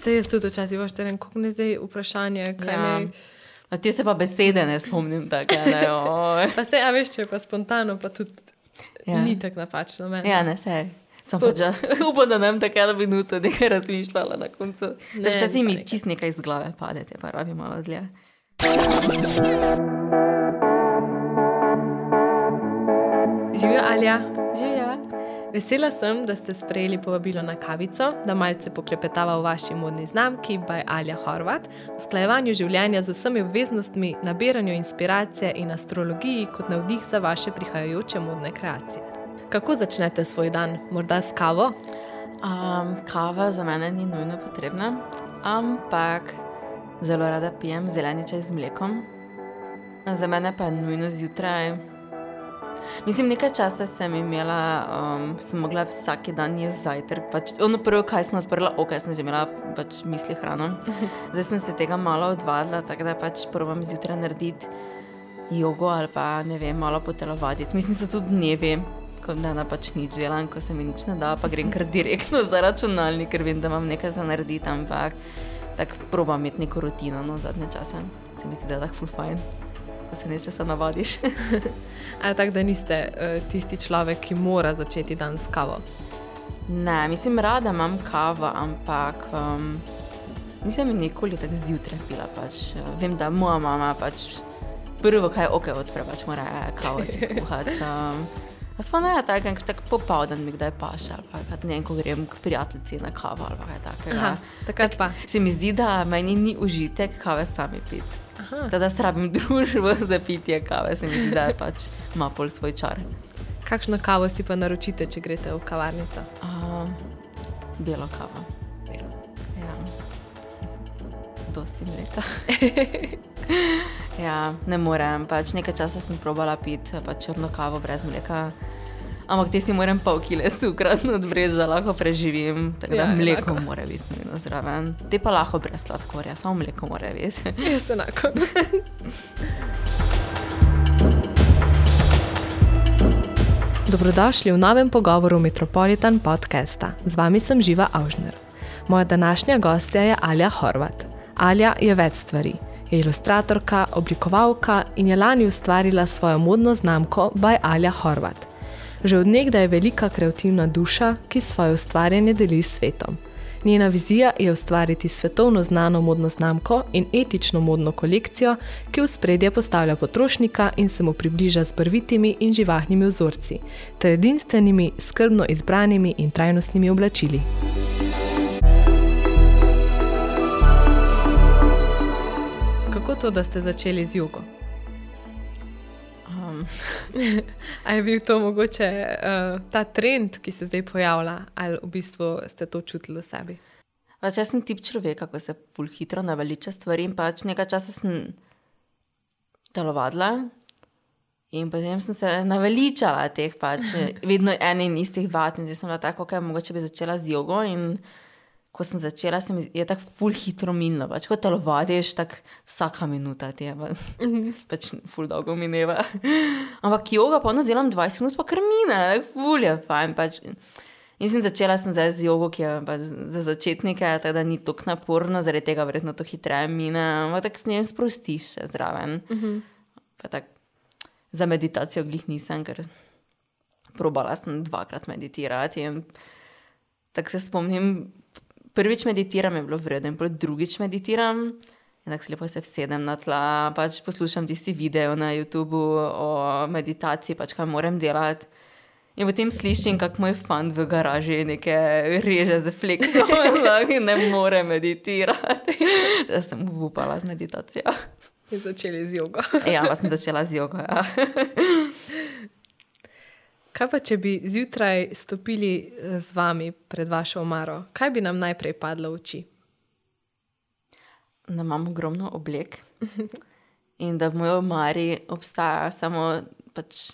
Se jaz tudi včasih veš, da kako ne zdaj vprašanje, Ja. ne. No, ti se pa besede ne spomnim tako, oj. Pa se, a veš, če je pa spontano, pa tudi Ja. ja. ni tako napačno. Meni. Ja, ne, se. Pač že upal, da ne bom tako eno minuto nekaj razmišljala na koncu. Ne, Včasih mi čist nekaj iz glave pade, te pa rabi malo dlje. Živijo Alja. Živja. Vesela sem, da ste sprejeli povabilo na kavico, da malce poklepetava o vaši modni znamki by Alja Horvat, usklajevanju življenja z vsemi obveznostmi, nabiranju inspiracije in astrologiji kot navdih za vaše prihajajoče modne kreacije. Kako začnete svoj dan? Morda s kavo? Um, kava za mene ni nujno potrebna, ampak zelo rada pijem zeleni čaj z mlekom. Za mene pa je nujno zjutraj. Mislim, nekaj časa sem imela, um, sem mogla vsak dan jesti zajtrk. Pač, ono prvo, kaj sem odprla, ok, sem že imela pač misli hrano. Zdaj sem se tega malo odvadila, tako da pač probujem zjutraj narediti jogo ali pa ne vem, malo potelovaditi. Mislim, so tudi dnevi, ko da na pač nič delam, ko se mi nič ne da, pa grem kar direktno za računalnik, ker vem, da imam nekaj za narediti, ampak tako probam imeti neko rutino no, zadnje čase. Se mi zdi, da je tako full ko se nečesa navadiš. Tako, da niste uh, tisti človek, ki mora začeti dan s kavo? Ne, mislim, rada imam kavo, ampak um, nisem je nikoli tako zjutraj pila. Pač. Uh, Vem, da moja mama pač prvo, kaj ok, odpre, pač mora eh, kavo si skuhati. Um, Jaz pa ne, tako tak, tak popoldan mi kdaj paša, ali pa kad ne ko grem k prijateljici na kavo ali pa kaj takega. Aha, takrat pa. Se mi zdi, da meni ni užitek kave sami piti. Aha. Da, da srabim družbo za pitje kave, se mi zdi, da pač ima pol svoj čar. Kakšno kavo si pa naročite, če greste v kavarnico? Um, belo kavo. Ja. Z dosti mleka. ja, ne morem. Pač nekaj časa sem probala piti pač črno kavo brez mleka. Ampak te si moram pol kile cukra odvreči, da lahko preživim. Tako da ja, mleko enako. mora biti nujno zraven. Te pa lahko brez sladkorja, samo mleko mora biti. Jaz enako. Dobrodošli v novem pogovoru Metropolitan podcasta. Z vami sem Živa Avžner. Moja današnja gostja je Alja Horvat. Alja je več stvari. Je ilustratorka, oblikovalka in je lani ustvarila svojo modno znamko By Alja Horvat. Že od nekdaj je velika kreativna duša, ki svoje ustvarjanje deli s svetom. Njena vizija je ustvariti svetovno znano modno znamko in etično modno kolekcijo, ki v spredje postavlja potrošnika in se mu približa z barvitimi in živahnimi vzorci, ter edinstvenimi, skrbno izbranimi in trajnostnimi oblačili. Kako to, da ste začeli z jogo? Um, A je bil to mogoče uh, ta trend, ki se zdaj pojavlja, ali v bistvu ste to čutili v sebi? pač jaz sem tip človeka, ko se ful hitro naveliča stvari in pač nekaj časa sem telovadila. In potem sem se naveličala teh, pač, vedno ene in istih vat. In zdaj sem bila tako, da mogoče bi začela z jogo. In ko sem začela, se mi je tako ful hitro minilo. Pač, ko telovadiš, tako vsaka minuta ti je, pa, pač ful dolgo mineva. Ampak jogo pa ono delam 20 minut, pa kar mine, tako ful je fajn. Pač. In sem začela sem zdaj z jogo, ki je pač za začetnike, tako da ni tako naporno, zaradi tega verjetno to hitreje mine. Ampak tako ne sprostiš se zraven. Uh -huh. Pa tako za meditacijo glih nisem, ker probala sem dvakrat meditirati. In tako se spomnim, prvič meditiram je bilo vredno, in potem drugič meditiram. In tako lepo se vsedem na tla, pač poslušam tisti video na YouTubu o meditaciji, pač kaj moram delati. In potem slišim, kako moj fant v garaži nekaj reže za fleksom, in ne more meditirati. Da sem upala z meditacijo. In začeli z jogo. Ja, pa sem začela z jogo. Ja. Kaj pa, če bi zjutraj stopili eh, z vami pred vašo omaro, kaj bi nam najprej padlo v oči? Da imam ogromno oblek in da v moji omari obstaja samo pač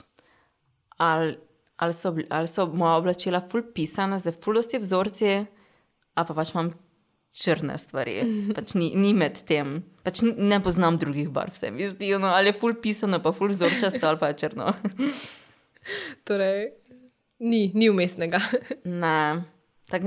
ali, ali, so, ali so moja oblačila ful pisana za fulosti vzorci, ali pa pač imam črne stvari. Pač ni, ni med tem. Pač ne poznam drugih barv, se mi zdi. No, ali je ful pisano, pa ful vzorčasto, ali pa je črno. Torej, ni, ni umestnega. Ne, tak,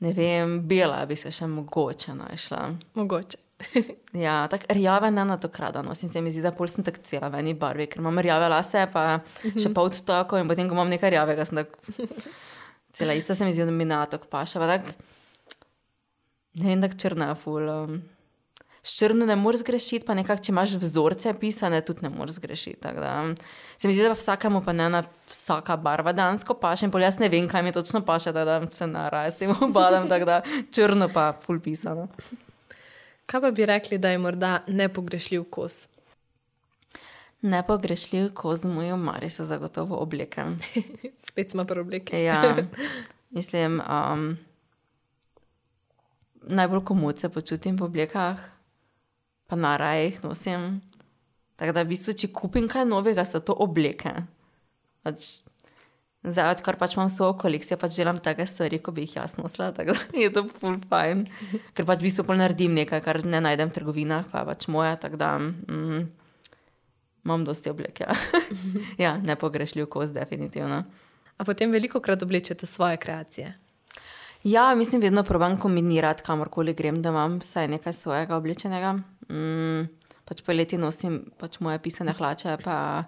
ne vem, bela bi se še mogoče našla. Mogoče. Ja, tako rjave ne na to kradano. In se mi zdi, da pol sem tako cela v eni barvi, ker imam rjave lase, pa še pa od tako in potem, ko imam nekaj rjavega, sem tako cela ista, se mi zdi, da mi na to paša. Ne vem, tako črna ful. Um. S črno ne moreš zgrešiti, pa nekako, če imaš vzorce pisane, tudi ne moreš Da, se mi zdi, da vsakemu pa ne na vsaka barva dansko paše. In pol jaz ne vem, kaj mi točno paše, da, da se naraja s tem obadam, tako da črno pa ful pisano. Kaj pa bi rekli, da je morda nepogrešljiv kos? Nepogrešljiv koz moj omari so zagotovo obleke. Spet smo pri obleki. Ja, mislim, um, najbolj komod se počutim v oblekah, pa na rajih nosim. Tako da, v bistvu, če kupim kaj novega, so to obleke. Pač, zdaj, odkar pač imam svojo kolekcijo, pač delam take stvari, ko bi jih jaz nosila, tako da je to full fine. Ker pač v bistvu pol naredim nekaj, kar ne najdem v trgovinah, pa pač moja, tako da mm, imam dosti obleke. ja, nepogrešljiv kos, definitivno. A potem veliko krat oblečete svoje kreacije. Ja, mislim, vedno probujem kombinirati, kamorkoli grem, da imam vsaj nekaj svojega oblečenega. Mm, pač po leti nosim pač moje pisane hlače, pa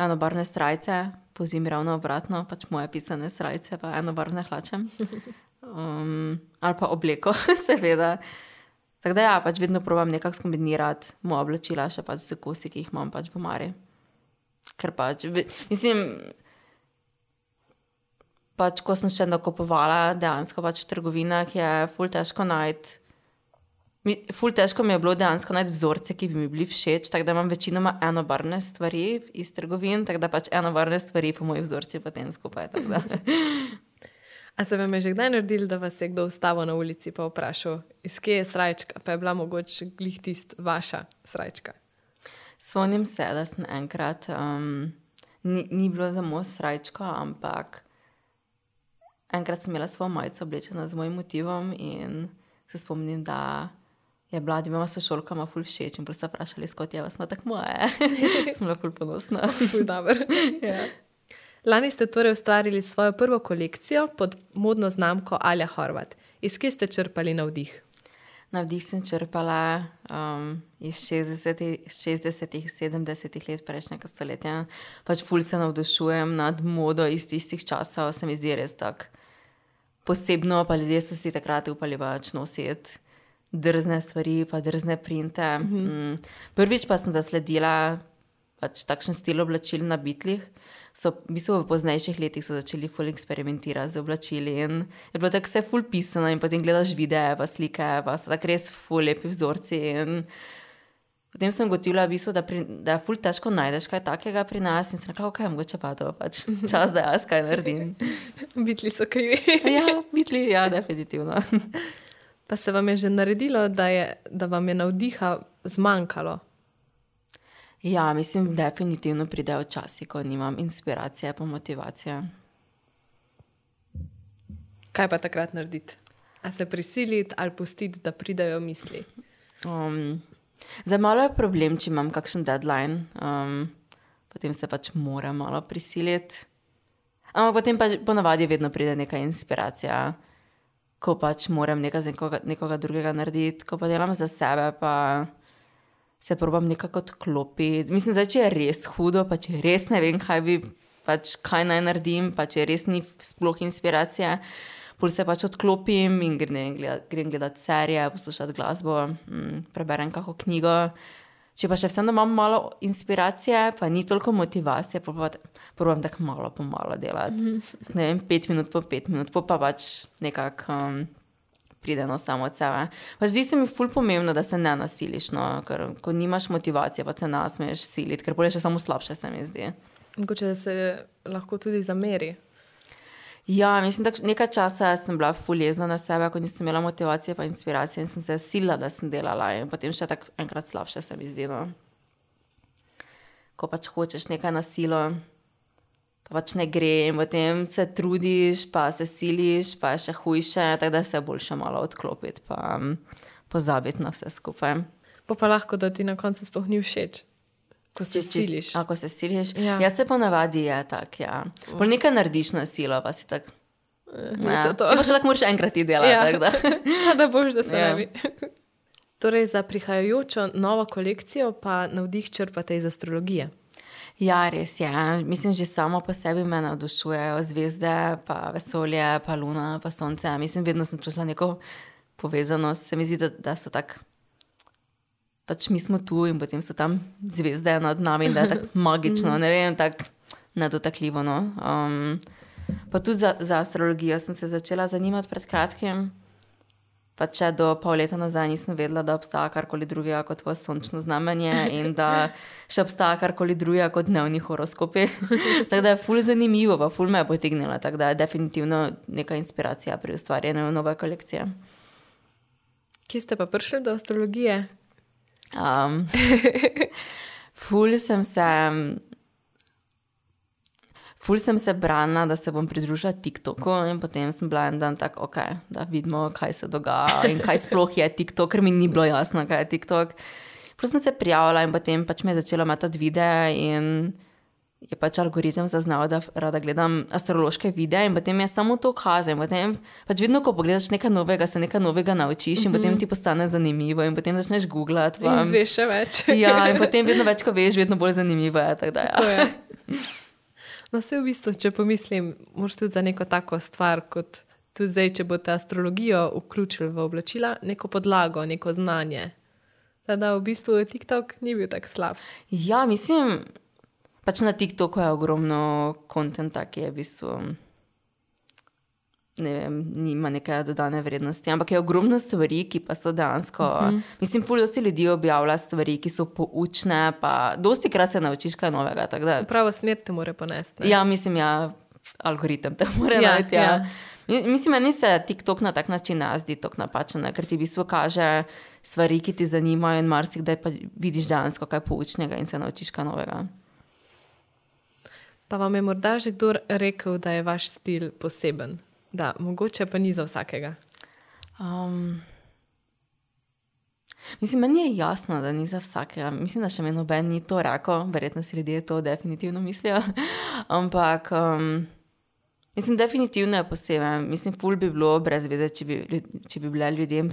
enobarvne strajce, po zimi ravno obratno, pač moje pisane strajce, pa enobarvne hlače. Um, ali pa obleko, seveda. Tako da ja, pač vedno probujem nekako skombinirati moja oblačila, še pač z kosi, ki jih imam pač v Mari. Ker pač, mislim, pač, ko sem še nakupovala, dejansko pač v trgovinah je ful težko najti. Mi- Ful težko mi je bilo dejansko najti vzorce, ki bi mi bili všeč, tako da imam večinoma enobarvne stvari iz trgovin, tako da pač enobarvne stvari po moji vzorci potem skupaj. A se vam je že kdaj naredil, da vas je kdo ustavil na ulici in vprašal, iz kje je srajčka, pa je bila mogoče glih tist vaša srajčka? Spomnim se, da sem enkrat, um, ni, ni bilo za moj srajčko, ampak enkrat sem imela svojo majico oblečeno z mojim motivom in se spomnim, da je bila dvema sošolkama ful všeč in prosto vprašali, skot je vas, no tako moje. sem bila ful ponosna. Ful dobro. ja. Lani ste torej ustvarili svojo prvo kolekcijo pod modno znamko Alja Horvat. Iz kje ste črpali navdih? Navdih sem črpala um, iz 60-ih, 60-ih, 70-ih let prejšnjega stoletja. Pač ful se navdušujem nad modo iz tistih časov, se mi zdi res tako posebno, pa ljudje so si takrat upali pač nositi drzne stvari, pa drzne printe. Mm -hmm. mm. Prvič pa sem zasledila pač takšen stil oblačil na bitlih. So, v bistvu v poznejših letih so začeli ful eksperimentirati z oblačili in je bilo tako vse ful pisano in potem gledaš videe, pa slike, pa so tako res ful lepi vzorci. In potem sem gotovila, v bistvu, da, pri, da je ful težko najdeš kaj takega pri nas in sem rekla, ok, mogoče pa to pač čas, da jaz kaj naredim. Bitli so krivi. ja, bitli, ja, definitivno. Pa se vam je že naredilo, da, je, da vam je navdiha zmanjkalo? Ja, mislim, definitivno pridejo časi, ko nimam inspiracije, pa motivacije. Kaj pa takrat narediti? A se prisiliti ali pustiti, da pridajo misli? Um, za malo je problem, če imam kakšen deadline, um, potem se pač moram malo prisiliti. Ampak potem pa ponavadi vedno pride neka inspiracija, ko pač moram nekaj za nekoga, nekoga drugega narediti, ko pa delam za sebe, pa se probam nekako odklopiti. Mislim, zdaj, če je res hudo, pa če res ne vem, kaj bi, pač kaj naj naredim, pa če res ni sploh inspiracije. Pol se pač odklopim in grem gledat, grem gledat serije, poslušati glasbo, mm, preberem kakšno knjigo. Če pa še vseeno imam malo inspiracije, pa ni toliko motivacije, probujem tako malo po malo delati. Ne vem, pet minut po pet minut, pa pa pač nekako um, pride no samo od sebe. Pa zdi se mi ful pomembno, da se ne nasiliš, no, ker ko nimaš motivacije, pa se nas smeš siliti, ker bolje še samo slabše se mi zdi. Mogoče se lahko tudi zameri. Ja, mislim, da nekaj časa sem bila fuljezna na sebe, ko nisem imela motivacije in inspiracije in sem se sila, da sem delala in potem še tako enkrat slabše se mi zdi. No. Ko pač hočeš nekaj na silo, pa pač ne gre in potem se trudiš, pa se siliš, pa je še hujše, tako da se boljše malo odklopiti, pa um, pozabiti na vse skupaj. Pa pa lahko, da ti na koncu sploh ni všeč, ko se Če si- siliš. Ako se siliš. Ja. Ja. Jaz se ponavadi je tako, ja. Pol nekaj narediš na silo, pa si tako, Ja. To, to. Pa še tako moraš enkrat ti delati. Ja. tako Da. Ja, da boš, da se Ja. ne bi. Torej, za prihajajočo novo kolekcijo pa navdih črpate iz astrologije. Ja, res je. Mislim, že samo po sebi me navdušujejo zvezde, pa vesolje, pa luna, pa sonce. Mislim, vedno sem čutila neko povezanost. Se mi zdi, da, da so tako. Pač mi smo tu in potem so tam zvezde nad nami, da je tako magično, ne vem, tako nedotakljivo. No. Um, pa tudi za, za astrologijo sem se začela zanimati pred kratkim. Pa če do pol leta nazaj nisem vedela, da obstaja karkoli drugega kot tvoje sončno znamenje in da še obstaja karkoli drugega kot dnevni horoskopi. tako da je ful zanimivo, pa ful me je potegnila, tako da je definitivno neka inspiracija pri ustvarjanju nove kolekcije. Kje ste pa prišli do astrologije? Um, ful sem se. Ful sem se branila, da se bom pridružila TikToku, in potem sem bila en dan tako, okay, da vidimo, kaj se dogaja in kaj sploh je TikTok, ker mi ni bilo jasno, kaj je TikTok. Prav sem se prijavila in potem pač me je začela metati videe in je pač algoritem zaznal, da rada gledam astrološke videe in potem je samo to. In potem pač vedno, ko pogledaš nekaj novega, se nekaj novega naučiš in potem ti postane zanimivo in potem začneš googlati. In pa- zveš še več. Ja, in potem vedno več, ko veš, vedno bolj zanimivo je. tako da Ja. je. No, vse v bistvu, če pomislim, moš tudi za neko tako stvar, kot tudi zdaj, če boste astrologijo vključili v oblačila, neko podlago, neko znanje. Tako Da v bistvu TikTok ni bil tako slab. ja, mislim, pač na TikToku je ogromno konta, ki je v bistvu. Ne vem, nima neke dodane vrednosti, ampak je ogromno stvari, ki pa so dejansko. Uh -huh. Mislim, fuljosti ljudi objavlja stvari, ki so poučne, pa dosti krat se naučiš kaj novega. Da, Pravo smer te more ponesti. ne? ja, mislim, ja, algoritem te mora Ja, najti. Ja. ja. Mi- Mislim, meni se TikTok na tak način ne zdi tako napačen, ker ti v bistvu kaže stvari, ki te zanimajo, in marsikdaj pa vidiš dejansko kaj poučnega in se naučiš kaj novega. Pa vam je morda že kdo rekel, da je vaš stil poseben, da mogoče pa ni za vsakega. Um, mislim, meni je jasno, da ni za vsakega. Mislim, da še meni noben ni to rekel, verjetno si ljudje to definitivno mislijo. Ampak. Um, Mislim, definitivno je poseben. Mislim, ful bi bilo brez veze, če bi, če bi bile ljudem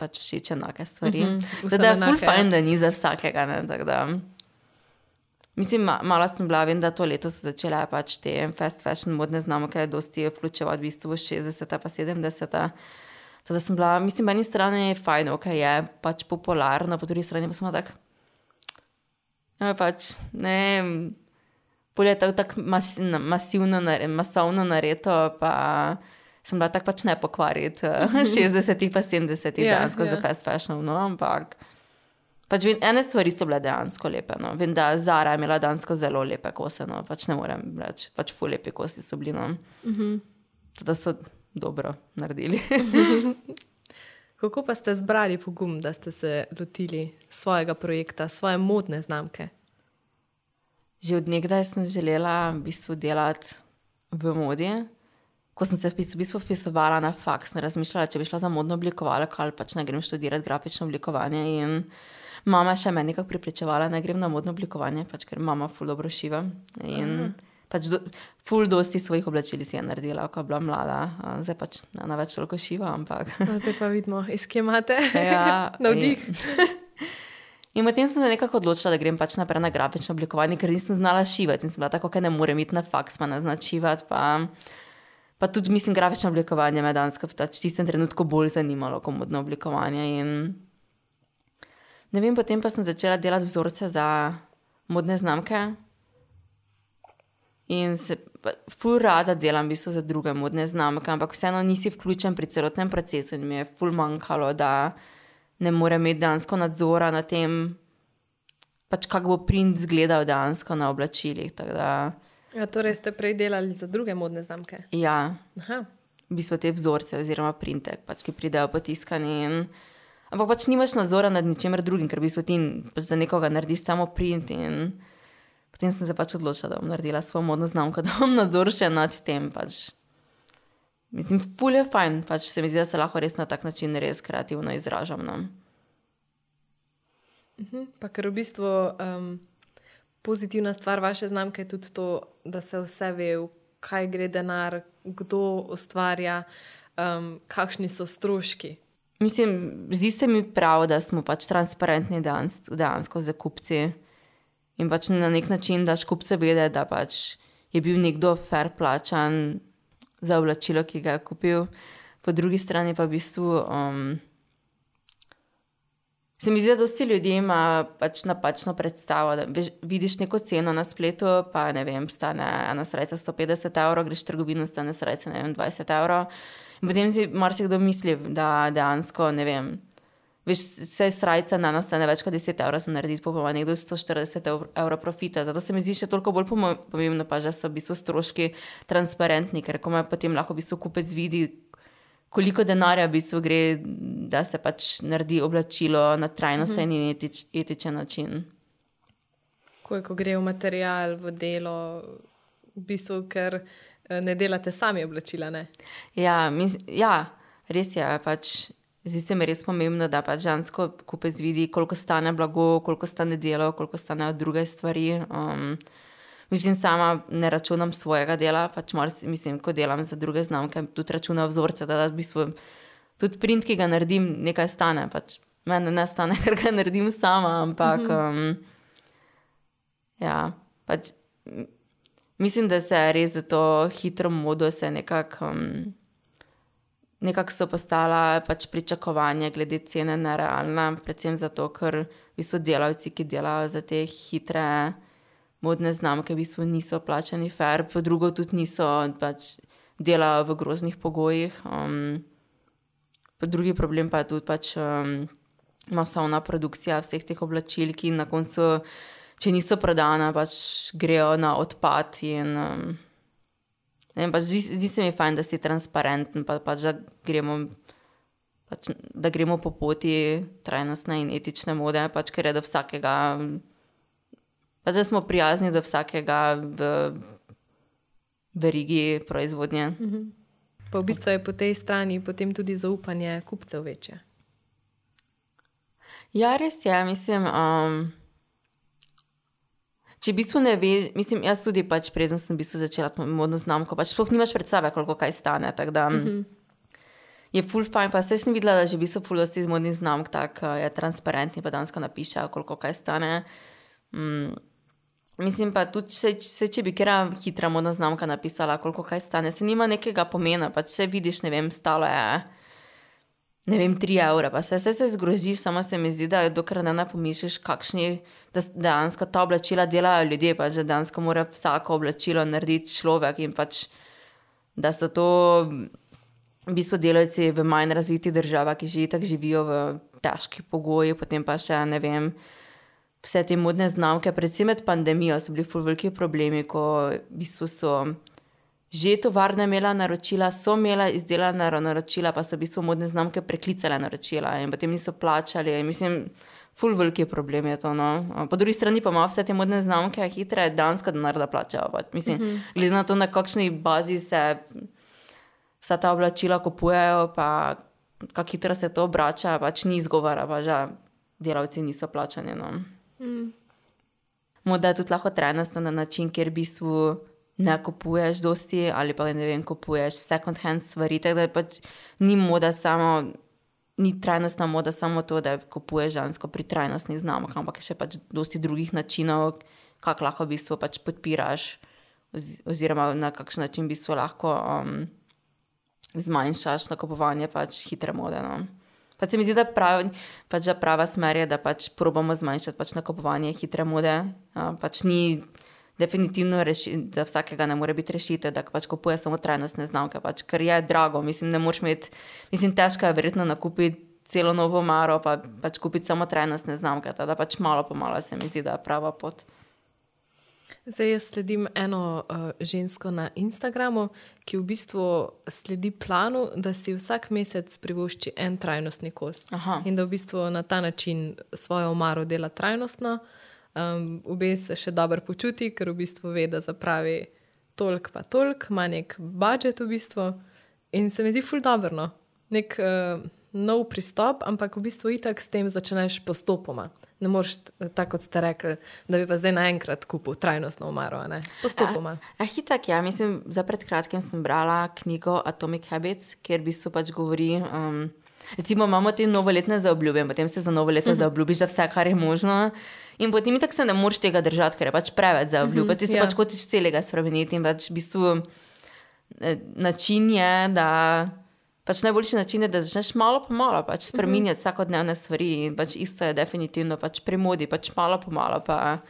pač všeč enake stvari. Mhm, vse Zdaj, da je ful ja. fajn, da ni za vsakega. Ne, tako da. Mislim, ma, malo sem bila, vem, da to leto so začele pač te fast fashion modne znamke, dosti vključevati v bistvu 60. pa 70. Tako da sem bila, mislim, po eni strani je fajn, ok, je pač popularno, po drugi strani pa sem bila tak. Ja, pač, ne vem, bolje je tako tak mas, na- masivno, nare- masovno nareto, pa sem bila tako pač ne pokvariti eh, 60-ih pa 70-ih Ja, dejansko ja. za fast fashion, no, ampak. Pač vem, ene stvari so bile dejansko lepe. No. Vem, da Zara je imela dejansko zelo lepe kose, no. pač ne morem reči, pač fu lepi kosi so bili. No. Uh Mhm. -huh. Da so dobro naredili. Kako pa ste zbrali pogum, da ste se lotili svojega projekta, svoje modne znamke? Že od nekdaj sem želela v bistvu delati v modi. Ko sem se v bistvu- v bistvu vpisovala na faks, sem razmišljala, če bi šla za modno oblikovalko ali pač ne grem študirati grafično oblikovanje. In mama še me nekako pripričevala, da grem na modno oblikovanje, pač ker mama ful dobro šiva. In pač do, ful dosti svojih oblačil si je naredila, ko je bila mlada. Zdaj pač ne na več toliko šiva, ampak. No, zdaj pa vidimo, iz kje imate Ja, navdih. In potem sem se nekako odločila, da grem pač naprej na grafično oblikovanje, ker nisem znala šivati in sem bila tako, da ne morem iti na faks, pa ne znati šivati. Pa, pa tudi, mislim, grafično oblikovanje me danes v tistem trenutku bolj zanimalo kot modno oblikovanje. In ne vem, potem pa sem začela delati vzorce za modne znamke. In se ful rada delam v bistvu za druge modne znamke, ampak vseeno nisi vključen pri celotnem procesu in mi je ful manjkalo, da ne morem imeti dejansko nadzora na tem, pač kako bo print izgledal dejansko na oblačilih. Da, Ja, torej ste prej delali za druge modne znamke. ja, Aha. v bistvu te vzorce oziroma printe, pač, ki pridejo potiskani. In, ampak pač nimaš nadzora nad ničemer drugim, ker v bistvu ti pač za nekoga narediš samo print. In potem sem se pač odločila, da bom naredila svojo modno znamko, da bom nadzor še nad tem. Pač. Mislim, ful je fajn, pač se mi zdi, da se lahko res na tak način res kreativno izražam. No. Pa ker v bistvu um, pozitivna stvar vaše znamke je tudi to, da se vse ve, v kaj gre denar, kdo ustvarja, um, kakšni so stroški. Mislim, zdi se mi prav, da smo pač transparentni dejansko za kupci. In pač na nek način, da kupce vede, da pač je bil nekdo fair plačan za oblačilo, ki ga je kupil, po drugi strani pa v bistvu. Um, Se mi zdi, da vsi ljudje imajo pač napačno predstavo. Vidiš neko ceno na spletu, pa ne vem, stane ena srca 150 evrov, greš v trgovino, stane srca 20 evrov. In potem si marsikdo misli, da dejansko ne vem. Veš, vse srca na nas stane več kot 10 evrov, so narediti pa pa nekdo 140 evrov profita. Zato se mi zdi še toliko bolj pomembno, pa že so v bistvu stroški transparentni, ker ko me potem lahko v bistvu kupec vidi koliko denarja v bistvu gre, da se pač naredi oblačilo na trajnosten in etič, etičen način. Koliko gre v material, v delo, v bistvu, ker ne delate sami oblačila. Ne? Ja, mis, ja, res je. Pač, Zdi se mi res pomembno, da pač žensko kupec vidi, koliko stane blago, koliko stane delo, koliko stanejo druge stvari. Um, Mislim, sama ne računam svojega dela, pač mars, mislim, ko delam za druge znamke, tudi računam vzorce, da, da v bistvu tudi print, ki ga naredim, nekaj stane. Pač mene ne stane, ker ga naredim sama, ampak um, ja, pač, mislim, da se je res za to hitro modo se nekako. Um, Nekako so postala pač pričakovanja glede cene nerealna, predvsem zato, ker so delavci, ki delajo za te hitre modne znamke niso plačani fair, pa drugo tudi niso pač delajo v groznih pogojih. Um, pa drugi problem pa je tudi pač um, masovna produkcija vseh teh oblačil, ki na koncu, če niso prodana, pač grejo na odpad. In, um, vem, pač zdi, zdi se mi fajn, da si transparenten, pa, pač, da, gremo, pač, da gremo po poti trajnostne in etične mode, pač, ker je do vsakega. Pa da smo prijazni do vsakega v verigi proizvodnje. Mhm. Pa v bistvu je po tej strani potem tudi zaupanje kupcev večje. Ja, res je. Mislim, um, če v bistvu ne veš, mislim, jaz tudi, pač, preden sem v bistvu začela modno znamko, pač sploh nimaš predstave, koliko kaj stane. Da, mm -hmm. Je full fine, pa sem videla, da že v bistvu full dosti modnih znamk tako je transparentni, pa dansko napiše, koliko kaj stane. Mm. Mislim pa tudi, se, se, če bi kera hitra modna znamka napisala, koliko kaj stane, se nima nekega pomena, pa če vidiš, ne vem, stalo je, ne vem, tri evra, pa se, se, se zgroziš, samo se mi zdi, da dokler ne pomisliš, kakšni da dejansko ta oblačila delajo ljudje, pa že dejansko mora vsako oblačilo narediti človek in pač, da so to v bistvu delavci v manj razvitih državah, ki že tako živijo v težkih pogojih, potem pa še, ne vem, vse te modne znamke, predvsem med pandemijo, so bili veliki problemi, ko v bistvu so že tovarne imela naročila, so imela izdelana naročila, pa so v bistvu modne znamke preklicale naročila in potem niso plačali. Mislim, ful veliki problem je to. No. Po drugi strani pa ima vse te modne znamke hitre, danska denar, da plačajo. Mislim, mm -hmm. glede na to, na kakšni bazi se vsa ta oblačila kupujejo, pa kako hitro se to obrača, pač ni izgovora, pa že delavci niso plačani. No. Mm. Moda je tudi lahko trajnostna na način, ker v bistvu ne kupuješ dosti ali pa ne vem, kupuješ second hand stvari. Tako da pač ni moda samo, ni trajnostna moda samo to, da kupuješ žensko pri trajnostnih znamkah, ampak še pač dosti drugih načinov, kako lahko v bistvu pač podpiraš, oziroma na kakšen način v bistvu lahko um, zmanjšaš nakupovanje pač hitre mode. No. Pa se mi zdi, da prav, pač prava smer je, da pač probamo zmanjšati pač nakupovanje hitre mode. Pač ni definitivno rešitev, da vsakega ne more biti rešitev, da pač kupuje samo trajnostne znamke, pač, ker je drago. Mislim, ne moreš imeti, mislim, težko je verjetno nakupiti celo novo maro, pa pač kupiti samo trajnostne znamke. Da pač malo po malo se mi zdi, da je prava pot. Zdaj jaz sledim eno uh, žensko na Instagramu, ki v bistvu sledi planu, da si vsak mesec privošči en trajnostni kos. Aha. In da v bistvu na ta način svojo omaro dela trajnostno, um, bistvu se še dobro počuti, ker v bistvu ve, da zapravi toliko pa toliko, ima nek budžet v bistvu in se mi zdi ful dobro. No. Nek, uh, nov pristop, ampak v bistvu itak s tem začneš postopoma. Ne moreš, t- tako kot ste rekli, da bi pa zdaj naenkrat kupil trajnostno omaro. ne. Postopoma. A, a hitak, ja, mislim, za pred kratkim sem brala knjigo Atomic Habits, kjer v bistvu pač govori. Um, recimo, imamo te novoletne zaobljube, potem se za novo leto zaobljubiš za vse, kar je možno. In potem tako se ne moreš tega držati, ker je pač preveč zaobljub. Ti se ja. pač hočeš celega spremeniti in pač v bistvu eh, način je, da. Pač najboljši način je, da začneš malo po malo pač spremenjati vsakodnevne stvari. In pač isto je definitivno pač pri modi, pač malo po malo. Pa,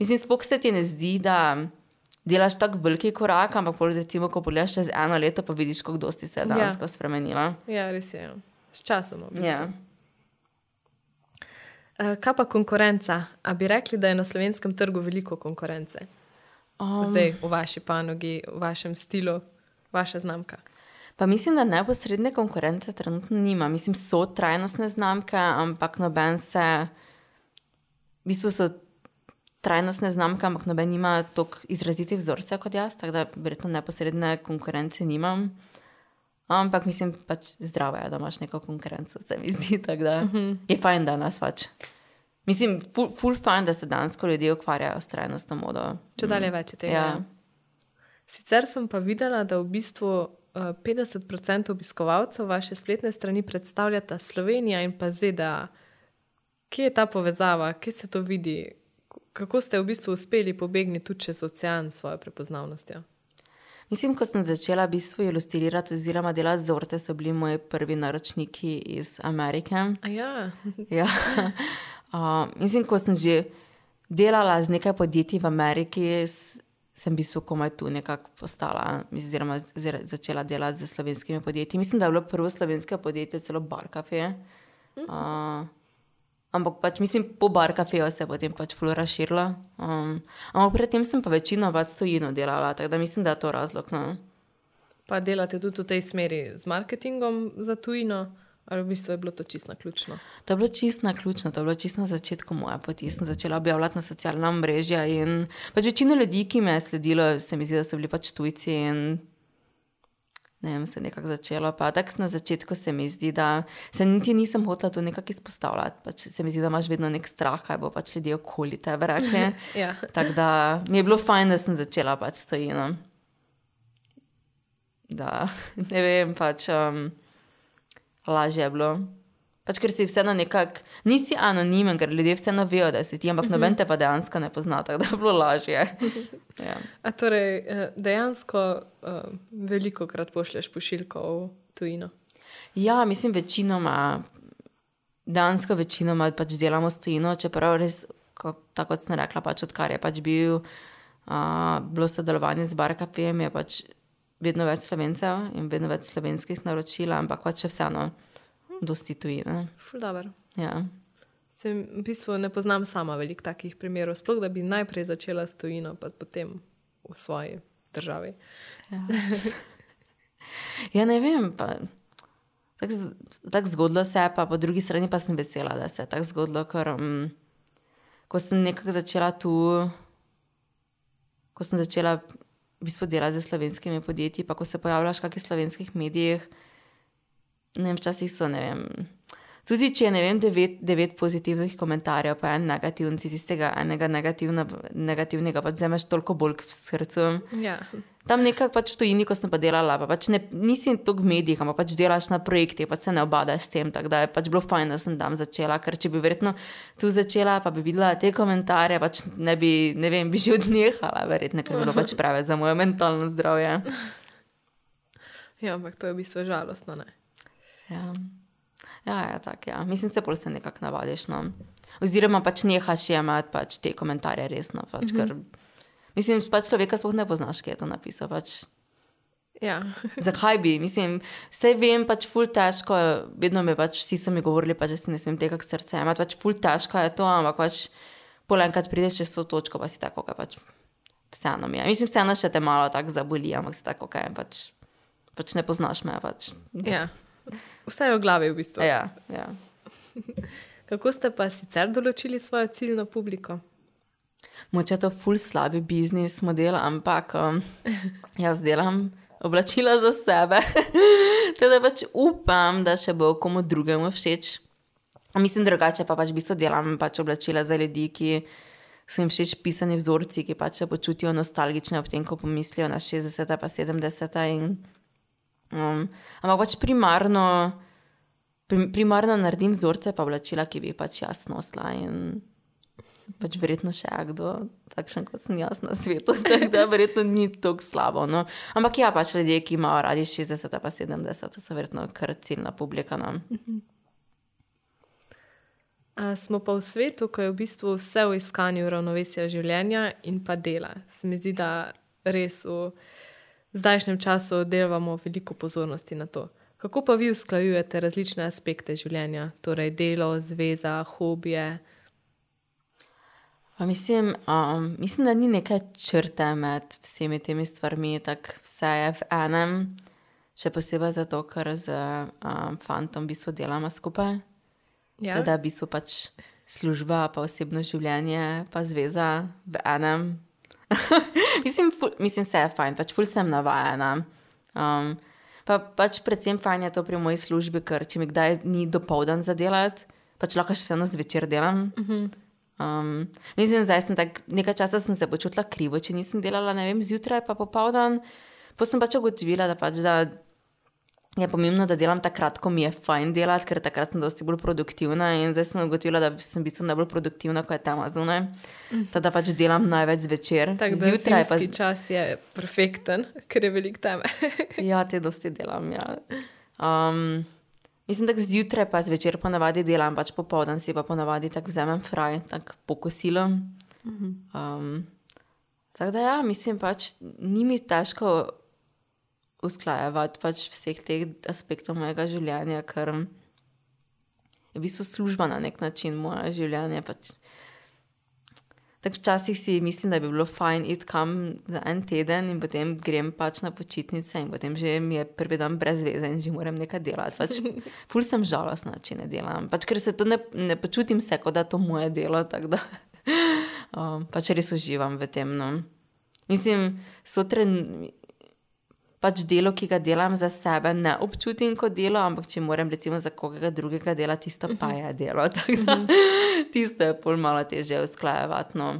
mislim, sploh se ti ne zdi, da delaš tako veliki korak, ampak recimo, ko pogledaš čez eno leto, pa vidiš, kako dosti se je dejansko ja. spremenilo. Ja, res je. ja. S časom. V bistvu. Ja. Eh, Kaj pa konkurenca? A bi rekli, da je na slovenskem trgu veliko konkurence? Um, Zdaj v vaši panogi, v vašem stilu, vaša znamka. Pa mislim, da neposredne konkurence trenutno nima. Mislim, so trajnostne znamke, ampak noben se, v bistvu so trajnostne znamke, ampak noben nima tako izrazitih vzorcev kot jaz, tako da verjetno neposredne konkurence nimam. Ampak mislim, pač zdravo je, da imaš neko konkurenco, se mi zdi. Tako da uh -huh. je fajn, da nas pač. Mislim, ful, ful fajn, da se danes ljudje ukvarjajo s trajnostno modo. Če dalje več tega. Ja. Sicer sem pa videla, da v bistvu uh, 50% obiskovalcev vaše spletne strani predstavljata Slovenija in pa ZDA. Kje je ta povezava, kje se to vidi, kako ste v bistvu uspeli pobegniti tudi čez ocean s svojo prepoznavnostjo? Mislim, ko sem začela v bistvu ilustrirati oziroma delati vzorce, so bili moji prvi naročniki iz Amerike. A ja, Ja. Uh, mislim, ko sem že delala z nekaj podjetji v Ameriki, sem v bistvu komaj tu nekako postala, oziroma začela delati z slovenskimi podjetji. Mislim, da je bilo prvo slovensko podjetje celo Bar Cafe. Uh, ampak pač mislim, po Bar Cafeju se je potem pač flu razširilo. Um, ampak predtem sem pa večino pač stojino delala, tako da mislim, da je to razlog. No. pa delate tudi v tej smeri z marketingom za tujino, ali v bistvu je bilo to čisto ključno? To je bilo čisto ključno, to je bilo čisto na začetku moje poti. Sem začela objavljati na socialna mreža in pač večina ljudi, ki me je sledilo, se mi zdi, da so bili pač tujci in ne vem, se je nekako začelo. Pa tako na začetku se mi zdi, da se niti nisem hotela to nekako izpostavljati. Pač se mi zdi, da imaš vedno nek strah, kaj bo pač ljudje okoli tebe rekli. Ja. Tako da mi je bilo fajn, da sem začela pač stojino. Da, ne vem, pač um, lažje je bilo. Pač, ker si vseeno nekako, nisi anonimen, ker ljudje vseeno vejo, da si ti, ampak noben te pa dejansko ne pozna, tako da je bilo lažje. Ja. A torej, eh, dejansko uh, veliko krat pošlješ pošiljko v tujino. ja, mislim, večinoma, dansko večinoma pač delamo stojino, čeprav res, ko, tako kot sem rekla, pač odkar je pač bil, uh, bilo sodelovanje z Barkapijem, je pač vedno več slovencev in vedno več slovenskih naročil, ampak pač vseeno, dosti tujine. Ja. Se v bistvu ne poznam sama veliko takih primerov, sploh da bi najprej začela s tujino, pa potem v svoji državi. Ja, ne vem. pa Tako tako zgodilo se je, pa po drugi strani pa sem vesela, da se je tako zgodilo, ker um, ko sem nekako začela tu, ko sem začela v bistvu delati z slovenskimi podjetji, pa ko se pojavljaš v kakšnih slovenskih medijih, ne vem, včasih so, ne vem. Tudi če je, ne vem, devet, devet pozitivnih komentarjev, pa en negativen, si tistega enega negativna, negativnega pač vzameš toliko bolj k srcu. Ja. Tam nekako pač v tujini, ko sem pa delala, pa pač ne, nisi toliko v medijih, ampak pač delaš na projektih, pač se ne obadaš s tem. Tako da je pač bilo fajn, da sem tam začela, ker če bi verjetno tu začela, pa bi videla te komentarje, pač ne bi, ne vem, bi že odnehala, verjetno, ker bi bilo pač preveč za moje mentalno zdravje. ja, ampak to je v bistvu žalostno. Ne? Ja, ja, ja tako ja. Mislim, se pol se nekako navadiš. No. Oziroma pač nehaš jemati pač te komentarje resno. Pač, mm -hmm. ker, mislim, pač človeka sploh ne poznaš, ki je to napisal. Pač, Ja. Zakaj bi? Mislim, vse vem, pač ful težko, je, vedno mi pač vsi so mi govorili, pač, da si ne smem tega k srcu imeti, pač ful težko je to, ampak pač polenkrat prideš čez to točko, pa si tako, kaj pač vseeno mi je. Mislim, vseeno še te malo tako zaboli, ampak si tako, kaj pač, pač ne poznaš me. Pač. ja. Vse je v glavi v bistvu. Ja, ja. Kako ste pa sicer določili svojo ciljno publiko? Moče je to ful slabi biznis model, ampak um, jaz delam oblačila za sebe. Teda pač upam, da še bo komu drugemu všeč. Mislim, drugače pa pač v bistvu delam pač oblačila za ljudi, ki so jim všeč pisani vzorci, ki pač se počutijo nostalgične ob tem, ko pomislijo na 60 pa 70 in um, ampak pač primarno, prim, primarno naredim vzorce pa oblačila, ki bi pač jasno osla in pač verjetno še kdo, takšen kot sem jaz na svetu, tako da verjetno ni tako slabo. No. Ampak ja, pač ljudje, ki imajo radi 60 pa 70, so verjetno kar ciljna publika. No. A smo pa v svetu, ko je v bistvu vse v iskanju ravnovesja življenja in pa dela. Se mi zdi, da res v zdajšnjem času delamo veliko pozornosti na to. Kako pa vi usklajujete različne aspekte življenja, torej delo, zveza, hobije? Pa mislim, um, mislim, da ni neke črte med vsemi temi stvarmi, tako vse je v enem, še posebej zato, ker z um, fantom v bistvu delamo skupaj. Ja. Da v bistvu pač služba, pa osebno življenje, pa zveza v enem. mislim, ful, mislim, se je fajn, pač ful sem navajena. Um, pa pač predvsem fajn je to pri moji službi, ker če mi kdaj ni dopoldan za delati, pač lahko še vseeno zvečer delam. Uh -huh. Um, mislim, da sem tak, nekaj časa sem se počutila krivo, če nisem delala vem, zjutraj, pa popoldan. Pa sem pač ugotovila, da, pač, da je pomembno, da delam takrat, ko mi je fajn delati, ker takrat sem dosti bolj produktivna. In zdaj sem ugotovila, da sem v bistvu najbolj produktivna, ko je tam zunaj. Mm. Da pač delam največ zvečer. Zjutraj pa čas je perfekten, ker je velik teme. ja, te dosti delam. Ja. Um, Mislim, da zjutraj pa zvečer ponavadi delam, pač popoldan si pa ponavadi tako vzamem fraj, tako pokosilo. Um, tako da ja, mislim pač, ni mi težko usklajevati pač vseh teh aspektov mojega življenja, ker je v bistvu služba na nek način moje življenje. Pač, Tako včasih si mislim, da bi bilo fajn iti kam za en teden in potem grem pač na počitnice in potem že mi je prvi dan brez veze in že moram nekaj delati. Pač, ful sem žalostna, če ne delam. Pač, ker se to ne, ne počutim se, kot da je to moje delo. Da, um, pač res uživam v tem. No. Mislim, so trenutki pač delo, ki ga delam za sebe, ne občutim kot delo, ampak če moram recimo za koga drugega delati, tisto pa je delo. Da, tisto je pol malo težje usklajevati. No.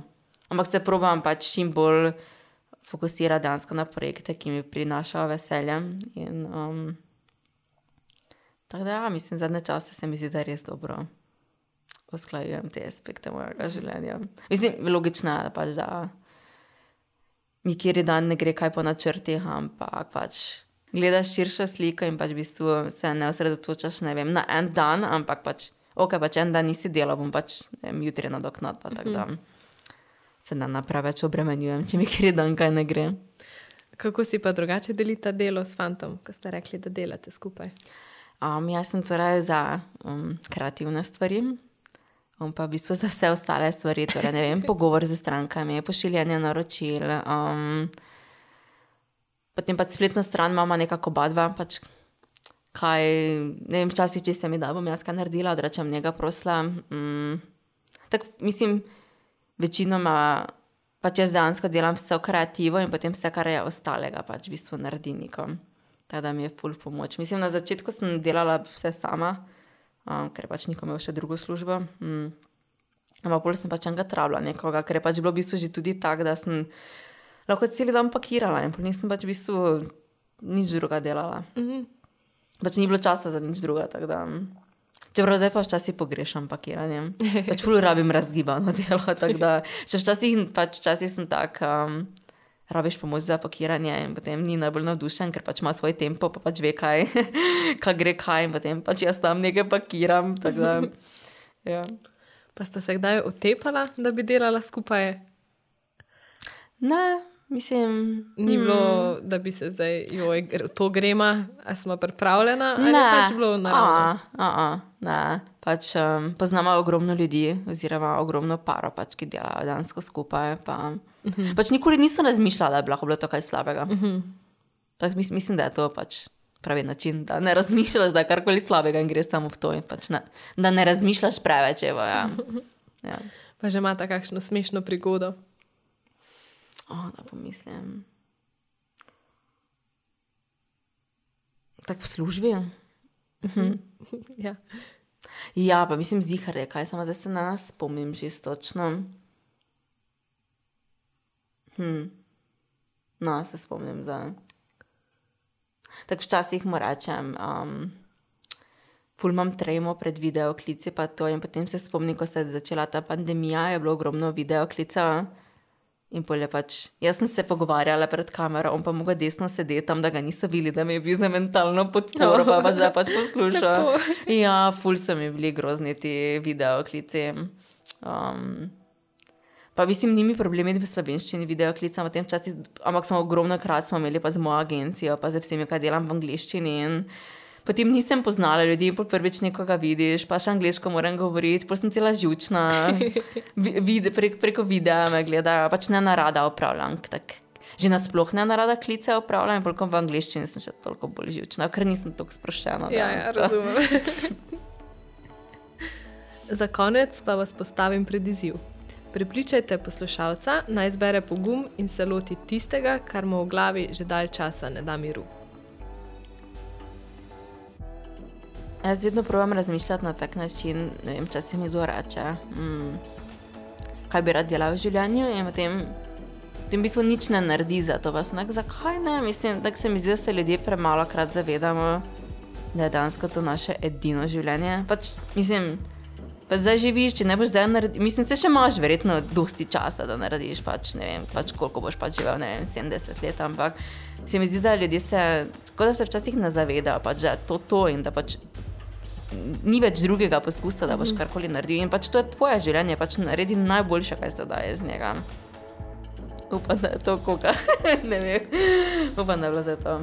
Ampak se probujem pač čim bolj fokusirati dejansko na projekte, ki mi prinašajo veselje. In, um, tako da, ja, mislim, zadnje čase se mi zdi, da je res dobro. Usklajujem te aspekte mojega življenja. Mislim, logično je, pač da nikjer dan ne gre kaj po načrtih, ampak pač gledaš širšo sliko in pač v bistvu se ne osredotočaš ne vem, na en dan, ampak pač, ok, pač en dan nisi delal, bom pač vem, jutri nadoknadila. Mm -hmm. da se ne napreveč obremenjujem, če mi kjer dan kaj ne gre. Kako si pa drugače delite delo s fantom, ko ste rekli, da delate skupaj? Um, jaz sem torej za um, kreativne stvari, um, pa v bistvu za vse ostale stvari, torej ne vem, pogovor z strankami, pošiljanje naročil. Um, potem pa spletno stran imamo nekako oba dva. Pač kaj, ne vem, včasih, če se mi da, bom jaz kaj naredila, da rečem njega prosla. Um, tak, mislim, večinoma. Pač jaz dejansko delam vse kreativno in potem vse, kar je ostalega, pač v bistvu naredim nekom. Tako da mi je full pomoč. Mislim, na začetku sem delala vse sama, um, ker pač nikom imel še drugo službo. Mm. Ampak bolj sem pač enega travila nekoga, ker je pač bilo v bistvu že tudi tako, da sem lahko cel dan pakirala in nisem pač v bistvu nič druga delala. Mm -hmm. Pač ni bilo časa za nič druga. Mm. Čeprav zdaj pa včasih pogrešam pakiranje. Pač ful rabim razgibano delo. Še včasih, pač včasih sem tak. Um, rabiš pomoč za pakiranje, in potem ni najbolj navdušen, ker pač ima svoj tempo, pa pač ve, kaj, kaj gre kaj, in potem pač jaz tam nekaj pakiram. Da, ja. Pa ste se kdaj otepala, da bi delala skupaj? Ne. Mislim, ni bilo, mm. da bi se zdaj, joj, to gremo, ali smo pripravljeni, ali ne. pač bilo naravno. Ne, pač um, poznamo ogromno ljudi, oziroma ogromno paro, pač, ki delajo dansko skupaj. Pa, Uh -huh. pač nikoli nisem razmišljala, da bi lahko bilo to kaj slabega. Uh -huh. tak, mis, mislim, da je to pač pravi način, da ne razmišljaš, da je karkoli slabega in greš samo v to. Pač ne, da ne razmišljaš preveč. Evo, ja. Ja. Pa že imaš takšno smešno prigodo. Oh, da pomislim. Tako v službi. Mhm. Ja. Ja, pa mislim, zihar je, kaj samo zdaj se na nas spomnim, že točno. Hm. No, se spomnim za. Tako včasih mu rečem, um, ful imam tremo pred videoklici, pa to in potem se spomnim, ko se je začela ta pandemija, je bilo ogromno videoklica. In polje pač, jaz sem se pogovarjala pred kamero, on pa mogo desno sedeti tam, da ga niso videli, da mi je bil za mentalno podporo, pa pač da pač posluša. Ja, ful so mi bili grozni ti videoklici. Um, pa mislim, ni mi problem imeti v slovenščini videoklice, ampak smo ogromno krat smo imeli pa z mojo agencijo, pa z vsemi, kaj delam v angliščini. In, Potem nisem poznala ljudi, in prvič nekoga vidiš, pa še angliško moram govoriti, pa sem cela žučna, vide, prek, preko videa me gledajo, pač ne narada upravljam. Že nasploh ne narada klice upravljam, in v angliščini sem še toliko bolj žučna, ker nisem tako sproščena. Ja, ja, razumem. Za konec pa vas postavim pred izziv. Pripričajte poslušalca, naj zbere pogum in se loti tistega, kar mu v glavi že dalj časa ne da miru. Jaz vedno probujem razmišljati na tak način, da jim časi mi dorače, mm, kaj bi rad delal v življenju. In potem, v bistvu nič ne naredi za to. Nek, zakaj ne? Mislim, da se mi zdi, da se ljudje premalo krat zavedamo, da je dansko to naše edino življenje. Pač, mislim, pa zdaj živiš, če ne boš zdaj naredil. Mislim, se še imaš verjetno dosti časa, da narediš, pač, ne vem, pač, koliko boš pač živel, ne vem, 70 let. Ampak se mi zdi, da ljudje se, tako da se včasih ne zavedajo, pač, da je to to in da pač ni več drugega poskusa, da boš mhm. karkoli naredil. In pač to je tvoje življenje, pač naredi najboljše, kar se da iz njega. Upam, da je to koga, ne vem. Upam, da je bilo za to.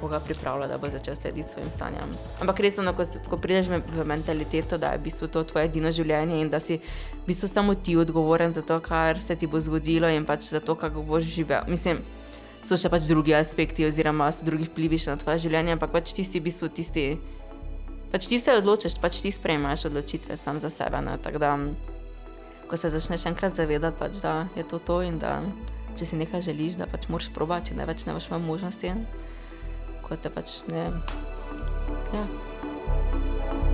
Koga pripravlja, da bo začel slediti svojim sanjam. Ampak res, no, ko, ko prideš v mentaliteto, da je v bistvu to tvoje edino življenje in da si v bistvu samo ti odgovoren za to, kar se ti bo zgodilo in pač za to, kako boš živel. Mislim, so še pač drugi aspekti, oziroma so drugi vplivi na tvoje življenje, ampak pač ti si v bistvu tisti pač ti se odločiš, pač ti sprejmaš odločitve sam za sebe. Da, ko se začneš enkrat zavedati, pač, da je to to in da če si nekaj želiš, da pač moraš probati, da več ne boš imel možnosti, kot te pač ne. Ja.